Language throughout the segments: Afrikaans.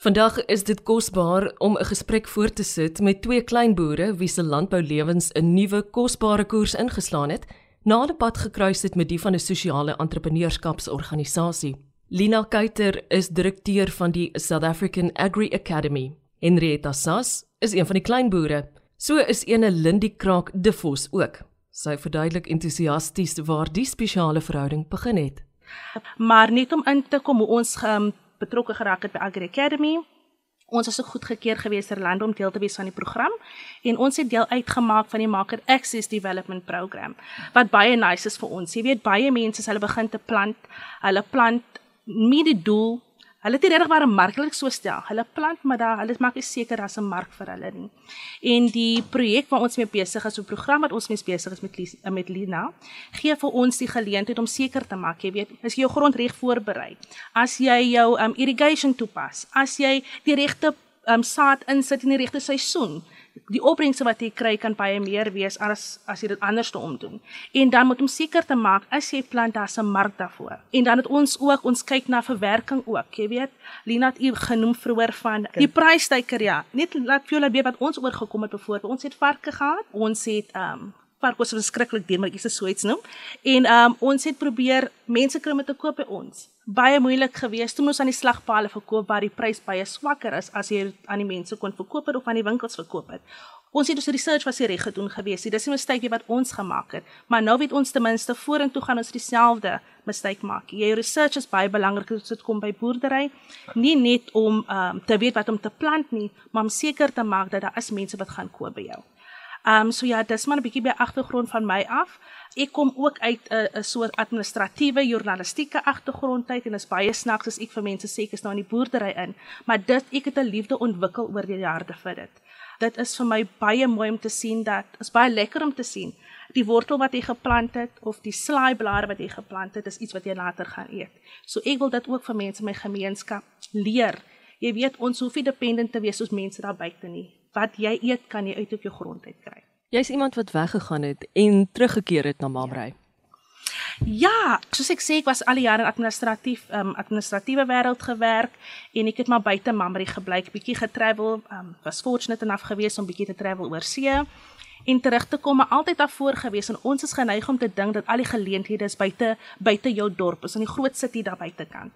Vandag is dit kosbaar om 'n gesprek voort te sit met twee klein boere wie se landboulewens 'n nuwe kosbare koers ingeslaan het, na hulle pad gekruis het met die van 'n sosiale entrepreneurskapsorganisasie. Lina Kuyter is direkteur van die South African Agri Academy. Henrietta Sass is een van die klein boere. So is ene Lindie Kraak de Vos ook. Sy verduidelik entoesiasties waar die spesiale verhouding begin het. Maar net om in te kom hoe ons um, betrokke geraak het by Agri Academy. Ons is so goedgekeur gewees ter lande om deel te wees van die program en ons het deel uitgemaak van die Market Access Development Program wat baie nice is vir ons. Jy weet baie mense as hulle begin te plant, hulle plant met die doel Hulle het nie regtig maar 'n marklik so stel. Hulle plant maar daar, hulle maak nie seker daar's 'n mark vir hulle nie. En die projek waar ons mee besig is, 'n program wat ons mee besig is met met Lina, gee vir ons die geleentheid om seker te maak, jy weet, as jy jou grond reg voorberei, as jy jou um irrigation toepas, as jy die regte um saad insit in die regte seisoen, die opbrengste wat jy kry kan baie meer wees as as jy dit anders te omdoen. En dan moet om seker te maak as jy plant daar 'n mark daarvoor. En dan het ons ook ons kyk na verwerking ook, jy weet. Lina het u genoem vroeër van die prysstyker ja. Net laat vir julle weet wat ons oorgekom het voorbeeld. Ons het varke gehad. Ons het um vark was verskriklik duur, maar ek is so iets noem. En um ons het probeer mense kry om te koop by ons. Baie moeilik geweest toe ons aan die slagpale verkoop waar die prys baie swakker is as jy aan die mense kon verkoop het of aan die winkels verkoop het. Ons het dus research was reg gedoen geweest. Dis 'n mistake wat ons gemaak het. Maar nou weet ons ten minste vorentoe gaan ons dieselfde mistake maak. Jy research is baie belangrik as dit kom by boerdery, nie net om um te weet wat om te plant nie, maar om seker te maak dat daar is mense wat gaan koop by jou. Ehm um, so ja, dis maar 'n bietjie by agtergrond van my af. Ek kom ook uit 'n 'n soort administratiewe journalistieke agtergrond uit en is baie snaaks as ek vir mense sê ek is nou in die boerdery in, maar dit ek het 'n liefde ontwikkel oor die jare vir dit. Dit is vir my baie mooi om te sien dat is baie lekker om te sien die wortel wat jy geplant het of die slaaiblare wat jy geplant het is iets wat jy later gaan eet. So ek wil dit ook vir mense in my gemeenskap leer. Jy weet ons hoef nie dependent te wees soos mense daar buite nie wat jy eet kan jy uit op jou grond uit kry. Jy's iemand wat weggegaan het en teruggekeer het na Mamrey. Ja, soos ek sê ek was al die jare administratief um administratiewe wêreld gewerk en ek het maar buite Mamrey gebly, bietjie getravel, um was fortunate enough geweest om bietjie te travel oor see en terug te kom, maar altyd daarvoor gewees en ons is geneig om te dink dat al die geleenthede is buite buite jou dorp, is in die groot city daar buitekant.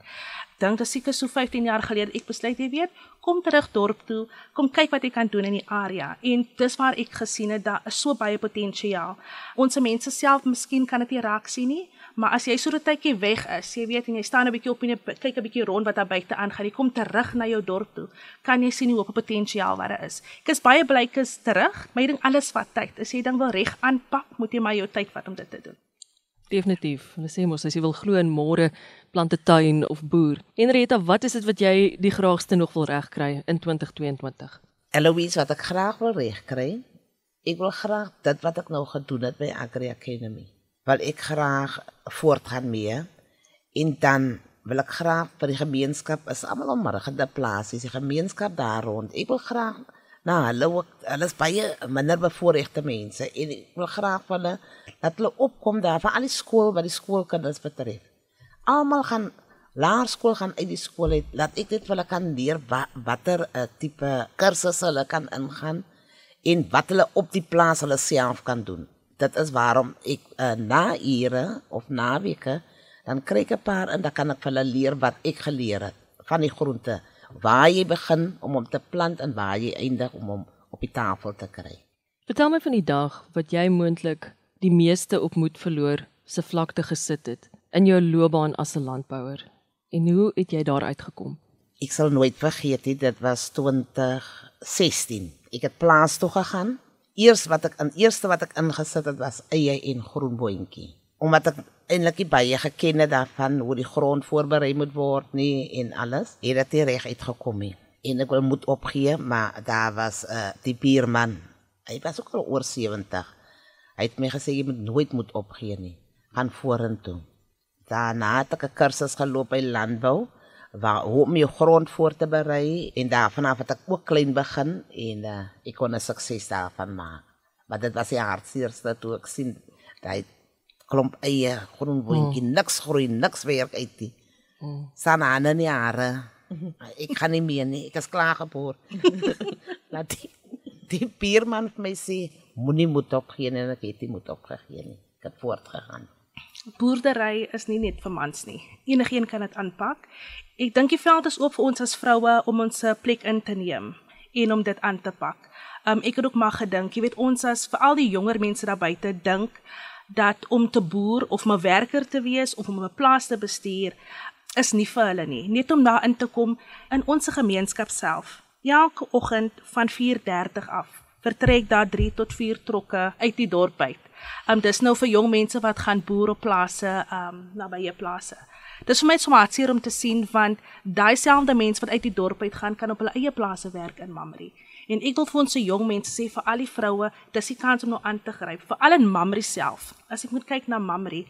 Dink dit seker so 15 jaar gelede ek besluit jy weet, kom terug dorp toe, kom kyk wat jy kan doen in die area en dis waar ek gesien het daar is so baie potensiaal. Ons mense self miskien kan dit nie raak sien nie, Maar as jy so 'n tydjie weg is, jy weet en jy staan 'n bietjie op en jy kyk 'n bietjie rond wat daar buite aangaan, jy kom terug na jou dorp toe, kan jy sien hoe op potensiaal wat daar is. Ek is baie bly ek is terug, maar jy ding alles wat tyd. As jy ding wil reg aanpak, moet jy maar jou tyd vat om dit te doen. Definitief. Hulle sê mos as jy wil glo in môre plante tuin of boer. Henrietta, wat is dit wat jy die graagste nog wil regkry in 2022? Eloise, wat ek graag wil regkry, ek wil graag dit wat ek nou gedoen het by Agri Academy wil ek graag voortgaan mee. En dan wil ek graag vir die gemeenskap is almal omrig in die gemeenskap daar rond. Ek wil graag nou hulle ook hulle is baie minder bevoorregte mense en ek wil graag van hulle dat hulle opkom daar van al die skool wat die skoolkinders betref. Almal gaan laerskool gaan uit die skool uit laat ek dit vir hulle kan leer wat watter uh, tipe kursusse hulle kan ingaan en wat hulle op die plaas hulle self kan doen dit is waarom ek uh, na ure of na weke dan kry ek 'n paar en dan kan ek vir hulle leer wat ek geleer het van die groente waar jy begin om om te plant en waar jy eindig om hom op die tafel te kry. Vertel my van die dag wat jy moontlik die meeste op moed verloor se vlakte gesit het in jou loopbaan as 'n landbouer en hoe het jy daar uitgekom? Ek sal nooit vergeet nie, dit was 2016. Ek het plaas toe gegaan eers wat ek aan eerste wat ek ingesit het was eie en groenboontjie omdat ek eintlik baie geken het daarvan hoe die grond voorberei moet word nie en alles het dit reg uitgekom nie. En ek wil moet opgee maar daar was uh, die bierman hy was ook al oor 70 hy het my gesê jy moet nooit moet opgee nie. Gaan vorentoe. Daarna het ek 'n kursus geloop by landbou waar hoe om jou grond voor te berei en daarvan af het ek ook klein begin en uh, ek kon 'n sukses daarvan maak. Maar dit was die hartseerste toe ek sien daai klomp eie groen boontjie mm. niks groei, niks werk uit die. Mm. Sana aan 'n jare Ek gaan nie meer nie. Ek is klaar geboor. Laat die die bierman vir my sê, moenie moet opgee nie en ek het nie moet opgegee nie. Ek het voortgegaan. Boerdery is nie net vir mans nie. Enigeen kan dit aanpak. Ek dink die veld is oop vir ons as vroue om ons se plek in te neem en om dit aan te pak. Um ek het ook maar gedink, jy weet ons as vir al die jonger mense daar buite dink dat om te boer of 'n werker te wees of om 'n plaas te bestuur is nie vir hulle nie. Net om daar in te kom in ons gemeenskap self. Elke oggend van 4:30 af vertrek daar 3 tot 4 trokke uit die dorp uit. Um dis nou vir jong mense wat gaan boer op plase, um nabye plase. Dis vir my so hartseer om te sien want daai selfde mense wat uit die dorp uit gaan kan op hulle eie plase werk in Mamre. En ek wil vir ons se jong mense sê vir al die vroue, dis die kans om nou aan te gryp, veral in Mamre self. As ek moet kyk na Mamre,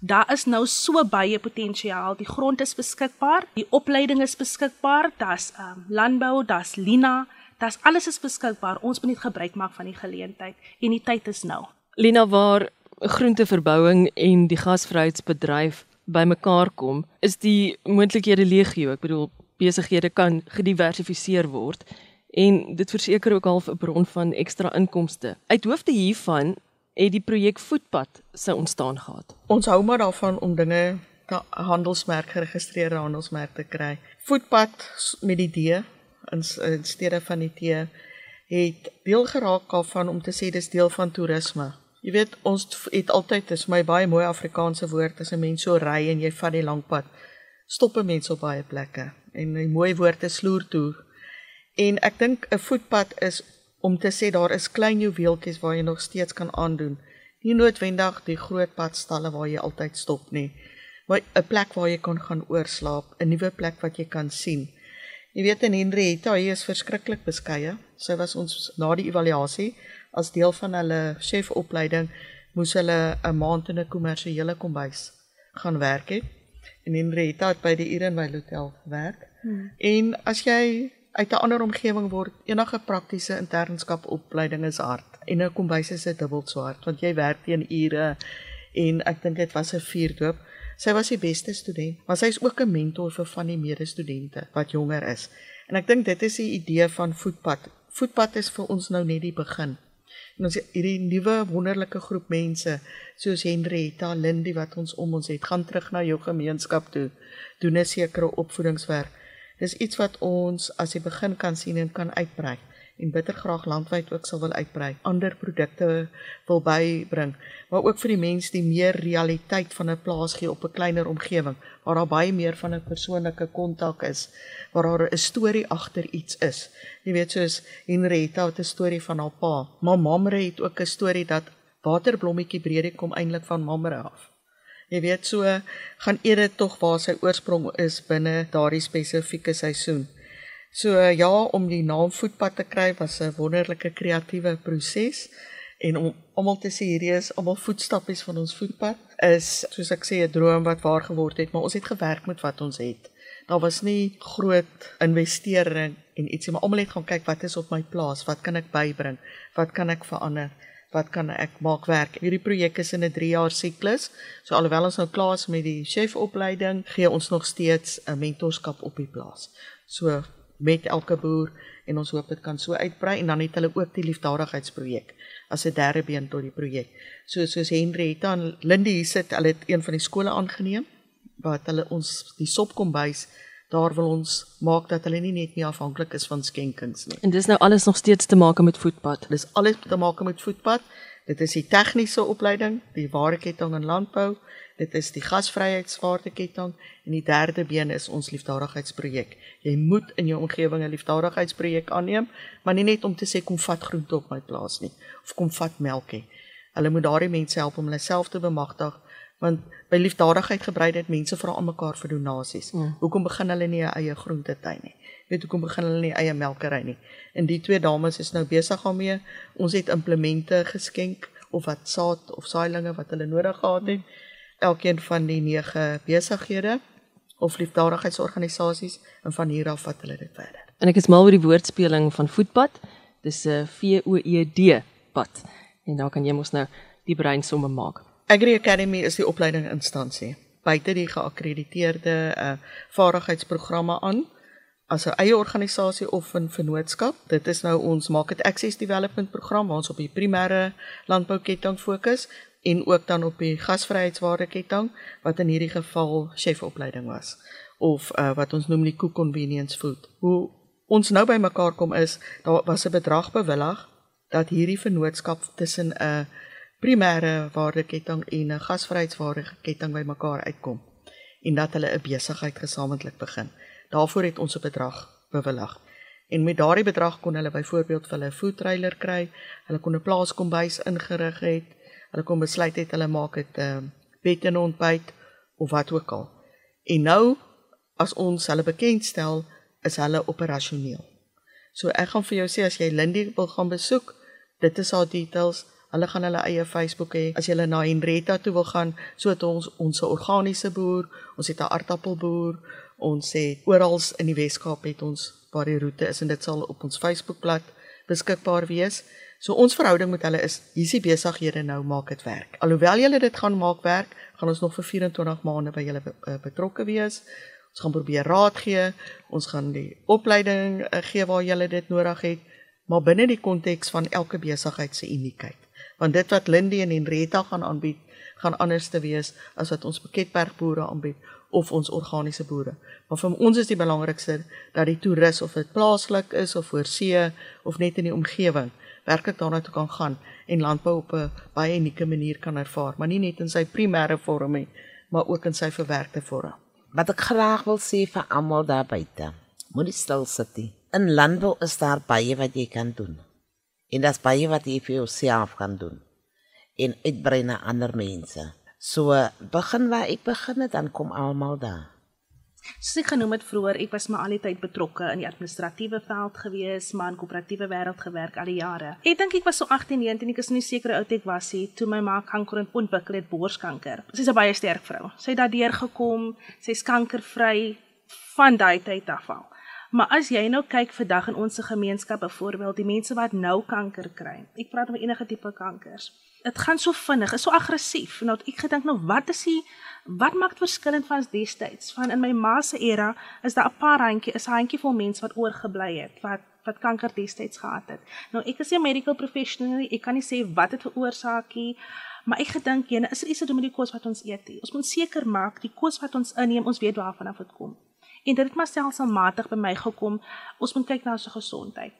daar is nou so baie potensiaal. Die grond is beskikbaar, die opleiding is beskikbaar, daar's um, landbou, daar's Lina, daar's alles is beskikbaar. Ons moet net gebruik maak van die geleentheid en die tyd is nou. Lina waar groenteverbouing en die gasvryheidsbedryf bymekaar kom, is die moontlikhede legio. Ek bedoel besighede kan gediversifiseer word en dit verseker ook half 'n bron van ekstra inkomste. Uit hoofde hiervan het die projek Voetpad sou ontstaan gehad. Ons hou maar daarvan om dinge handelsmerk geregistreerde handelsmerk te kry. Voetpad met die D in, in steede van die T het deel geraak daarvan om te sê dis deel van toerisme. Jy weet ons het altyd dis my baie mooi Afrikaanse woord as 'n mens so ry en jy vat die lang pad. Stop 'n mens op baie plekke en 'n mooi woord is sloer toe. En ek dink 'n voetpad is om te sê daar is klein juweeltjies waar jy nog steeds kan aandoen. Nie noodwendig die groot padstalle waar jy altyd stop nie, maar 'n plek waar jy kan gaan oorslaap, 'n nuwe plek wat jy kan sien. Jy weet en Henrietta, hy is verskriklik beskeie. Sy was ons na die evaluasie as deel van hulle chefopleiding moes hulle 'n maand in 'n kommersiële kombuis gaan werk het. En Henrietta het by die Erenwil Hotel gewerk. Hmm. En as jy uit 'n ander omgewing word enige praktiese internskap opleiding is hard en 'n kombuis is dit dubbel so hard want jy werk teen ure en ek dink dit was 'n vuurdoop. Sy was die beste student, maar sy is ook 'n mentor vir van die medestudente wat jonger is. En ek dink dit is die idee van voetpad. Voetpad is vir ons nou net die begin. En ons hierdie nuwe wonderlike groep mense soos Henrietta, Lindy wat ons om ons het, gaan terug na jou gemeenskap toe. Doen 'n sekere opvoedingswerk Dis iets wat ons as jy begin kan sien en kan uitbrei en bitter graag landwyd ook sal wil uitbrei. Ander produkte wil bybring, maar ook vir die mense die meer realiteit van 'n plaas gee op 'n kleiner omgewing waar daar baie meer van 'n persoonlike kontak is, waar daar 'n storie agter iets is. Jy weet soos Henrietta het 'n storie van haar pa, maar Mamre het ook 'n storie dat waterblommetjie Bredie kom eintlik van Mamre af. Jy weet so gaan eerder tog waar sy oorsprong is binne daardie spesifieke seisoen. So ja, om die naam voetpad te kry was 'n wonderlike kreatiewe proses en om almal te sê hierdie is almal voetstappies van ons voetpad is soos ek sê 'n droom wat waar geword het, maar ons het gewerk met wat ons het. Daar was nie groot investering en ietsie, maar almal het gaan kyk wat is op my plaas, wat kan ek bybring, wat kan ek verander? wat kan ek maak werk? Hierdie projek is in 'n 3 jaar siklus. So alhoewel ons nou klaar is met die chefopleiding, gee ons nog steeds 'n mentorskap op die plaas. So met elke boer en ons hoop dit kan so uitbrei en dan het hulle ook die liefdadigheidsprojek as 'n derde been tot die projek. So soos Henrietta en Lindy hier sit, hulle het een van die skole aangeneem wat hulle ons die sop kom bys daar wil ons maak dat hulle nie net nie afhanklik is van skenkings nie. En dis nou alles nog steeds te maak met voetpad. Dis alles te maak met voetpad. Dit is die tegniese opleiding, die waardeketting in landbou, dit is die gasvryheidswaardeketting en die derde been is ons liefdadigheidsprojek. Jy moet in jou omgewing 'n liefdadigheidsprojek aanneem, maar nie net om te sê kom vat groente op my plaas nie of kom vat melk nie. Hulle moet daardie mense help om hulle self te bemagtig want by liefdadigheid gebrei dit mense vra aan mekaar vir donasies. Mm. Hoekom begin hulle nie 'n eie groentetein nie? Weet hoekom begin hulle nie eie melkery nie? En die twee dames is nou besig daarmee. Ons het implemente geskenk of wat saad of saailinge wat hulle nodig gehad het. Elkeen van die 9 besighede of liefdadigheidsorganisasies en van hier af vat hulle dit verder. En ek is mal oor die woordspeling van voetpad. Dis 'n V O E D pad. En daar kan jy mos nou die brein somme maak. Agri Academy is die opleiding instansie buite die geakkrediteerde uh, vaardigheidsprogramme aan as 'n eie organisasie of 'n vennootskap. Dit is nou ons Market Access Development program waar ons op die primêre landbouketting fokus en ook dan op die gasvryheidswaardeketting wat in hierdie geval chefopleiding was of uh, wat ons noem die Cook Convenience Food. Hoe ons nou bymekaar kom is daar was 'n bedrag bewillig dat hierdie vennootskap tussen 'n primêre waardeketting en 'n gasvryheidswaardeketting bymekaar uitkom en dat hulle 'n besigheid gesamentlik begin. Daarvoor het ons 'n bedrag bewillig. En met daardie bedrag kon hulle byvoorbeeld vir hulle 'n food trailer kry, hulle kon 'n plaaskombuis ingerig het, hulle kon besluit het hulle maak dit 'n uh, bed en ontbyt of wat ook al. En nou as ons hulle bekendstel, is hulle operasioneel. So ek gaan vir jou sê as jy Lindy wil gaan besoek, dit is haar details. Hulle gaan hulle eie Facebook hê. As jy na Henretta toe wil gaan, so het ons ons organiese boer, ons het 'n aardappelboer, ons het oral in die Weskaap het ons waar die roete is en dit sal op ons Facebookblad beskikbaar wees. So ons verhouding met hulle is hier's die besighede nou maak dit werk. Alhoewel julle dit gaan maak werk, gaan ons nog vir 24 maande by julle eh, betrokke wees. Ons gaan probeer raad gee. Ons gaan die opleiding uh, gee waar julle dit nodig het, maar binne die konteks van elke besigheid se uniekheid want dit wat Lindy en Henretta gaan aanbied gaan anders te wees as wat ons Piketbergboere aanbied of ons organiese boere. Maar vir ons is die belangrikste dat die toerist of dit plaaslik is of oor see of net in die omgewing werklik daarna toe kan gaan en landbou op 'n baie unieke manier kan ervaar, maar nie net in sy primêre vorm nie, maar ook in sy verwerkte vorm. Wat ek graag wil sê vir almal daar buite, moenie stil sit nie. In landbou is daar baie wat jy kan doen. En dit is baie wat jy vir jouself kan doen en uitbrei na ander mense. So begin waar ek begin het dan kom almal daar. Soos ek genoem het vroeër, ek was maar al die tyd betrokke in die administratiewe veld gewees, maar in koöperatiewe wêreld gewerk al die jare. Ek dink ek was so 18, 19, ek is nie seker hoe oud ek was nie toe my ma kanker ontwikkel het, borskanker. Sy's 'n baie sterk vrou. Sy het daardeur gekom, sy's kankervry van daai tyd af al. Maar as jy nou kyk vandag in ons gemeenskap byvoorbeeld die mense wat nou kanker kry. Ek praat oor enige tipe kankers. Dit gaan so vinnig, is so aggressief. Nou ek gedink nou wat is die wat maak verskillend van destyds? Van in my ma se era is daar 'n paar handjie, is 'n handjie vol mense wat oorgebly het wat wat kanker destyds gehad het. Nou ek is nie 'n medical professional, ek kan nie sê wat dit veroorsaak nie. Maar ek gedink jy is er iets te doen met die kos wat ons eet. Ons moet seker maak die kos wat ons inneem, ons weet waarvan af dit kom. En dit het maar selfsalmatig by my gekom. Ons moet kyk na ons gesondheid.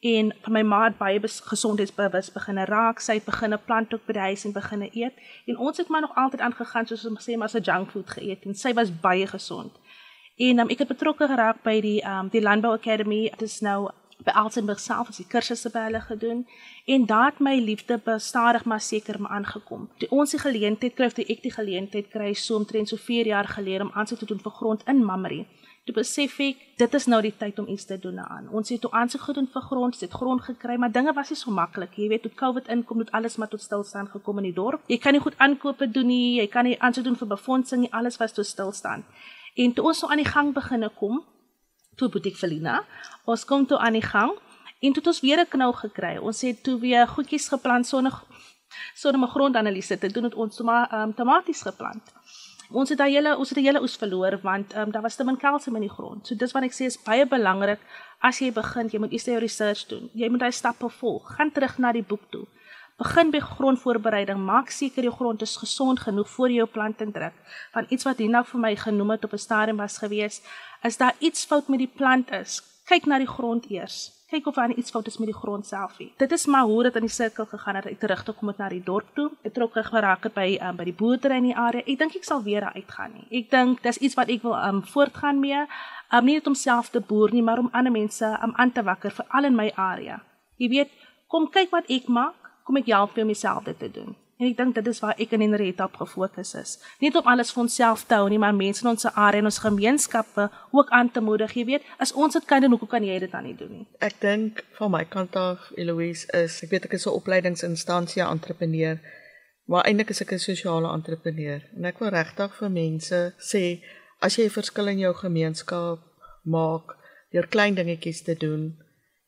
En vir my ma het baie gesondheidsbewus begin raak. Sy begin 'n plant ook by die huis en begin eet. En ons het maar nog altyd aangegaan soos ons sê maar 'n junk food geëet en sy was baie gesond. En um, ek het betrokke geraak by die um, die Landbou Academy. Dit is nou by Altenburg self as die kursusse by hulle gedoen en daat my liefde bestadig maar seker maar aangekom. Toe ons die geleentheid kry, toe ek die geleentheid kry so omtrent so 4 jaar gelede om aansoek te doen vir grond in Mamre. Toe besef ek, dit is nou die tyd om iets te doen aan. Ons het toe aansoek gedoen vir grond, ons het grond gekry, maar dinge was nie so maklik. Jy weet, toe COVID inkom, het alles maar tot stilstand gekom in die dorp. Jy kan nie goed aankope doen nie, jy kan nie aansoek doen vir befondsing nie, alles was tot stilstand. En toe ons so aan die gang begine kom, toe boetie Felina. Ons kom toe aan die gang en toe het ons weer 'n knou gekry. Ons het toe weer goedjies geplant sonder sonder 'n grondanalise te doen het ons toe maar um, tomaties geplant. Ons het daai hele ons het 'n hele oes verloor want um, daar was te min kalsium in die grond. So dis wat ek sê is baie belangrik as jy begin, jy moet eers jou research doen. Jy moet daai stappe volg. Gaan terug na die boek toe. Begin by grondvoorbereiding. Maak seker jou grond is gesond genoeg voor jy jou planting druk. Want iets wat Hina vir my genoem het op 'n stadium was gewees, is daar iets fout met die plant is. Kyk na die grond eers. Kyk of daar iets fout is met die grond self. Dit is maar hoe dit in die sirkel gegaan het. Ek terug toe kom met na die dorp toe. Ek trok geraak het by um, by die boerdery in die area. Ek dink ek sal weer uitgaan nie. Ek dink dis iets wat ek wil um voortgaan mee. Um nie net om self te boer nie, maar om ander mense um aan te wakker vir al in my area. Jy weet, kom kyk wat ek maak kom ek help vir myself dit te doen. En ek dink dit is waar ek in Henrietta op gefokus is. Nie om alles vir onsself te hou nie, maar mense in ons area en ons gemeenskappe ook aan te moedig. Jy weet, as ons dit kan doen, hoekom kan jy dit dan nie doen nie? Ek dink van my kant af, Eloise is, ek weet ek is 'n opleidingsinstansie entrepreneur, maar eintlik is ek 'n sosiale entrepreneur. En ek wil regtig vir mense sê, as jy 'n verskil in jou gemeenskap maak deur klein dingetjies te doen,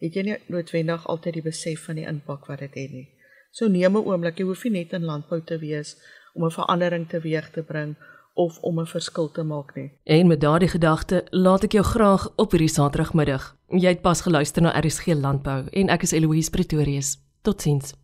het jy nie noodwendig altyd die besef van die impak wat dit het nie. So neem 'n oomblik, jy hoef nie net in landbou te wees om 'n verandering teweeg te bring of om 'n verskil te maak nie. En met daardie gedagte laat ek jou graag op hierdie Saterdagmiddag. Jy het pas geluister na RSG Landbou en ek is Eloise Pretorius. Totsiens.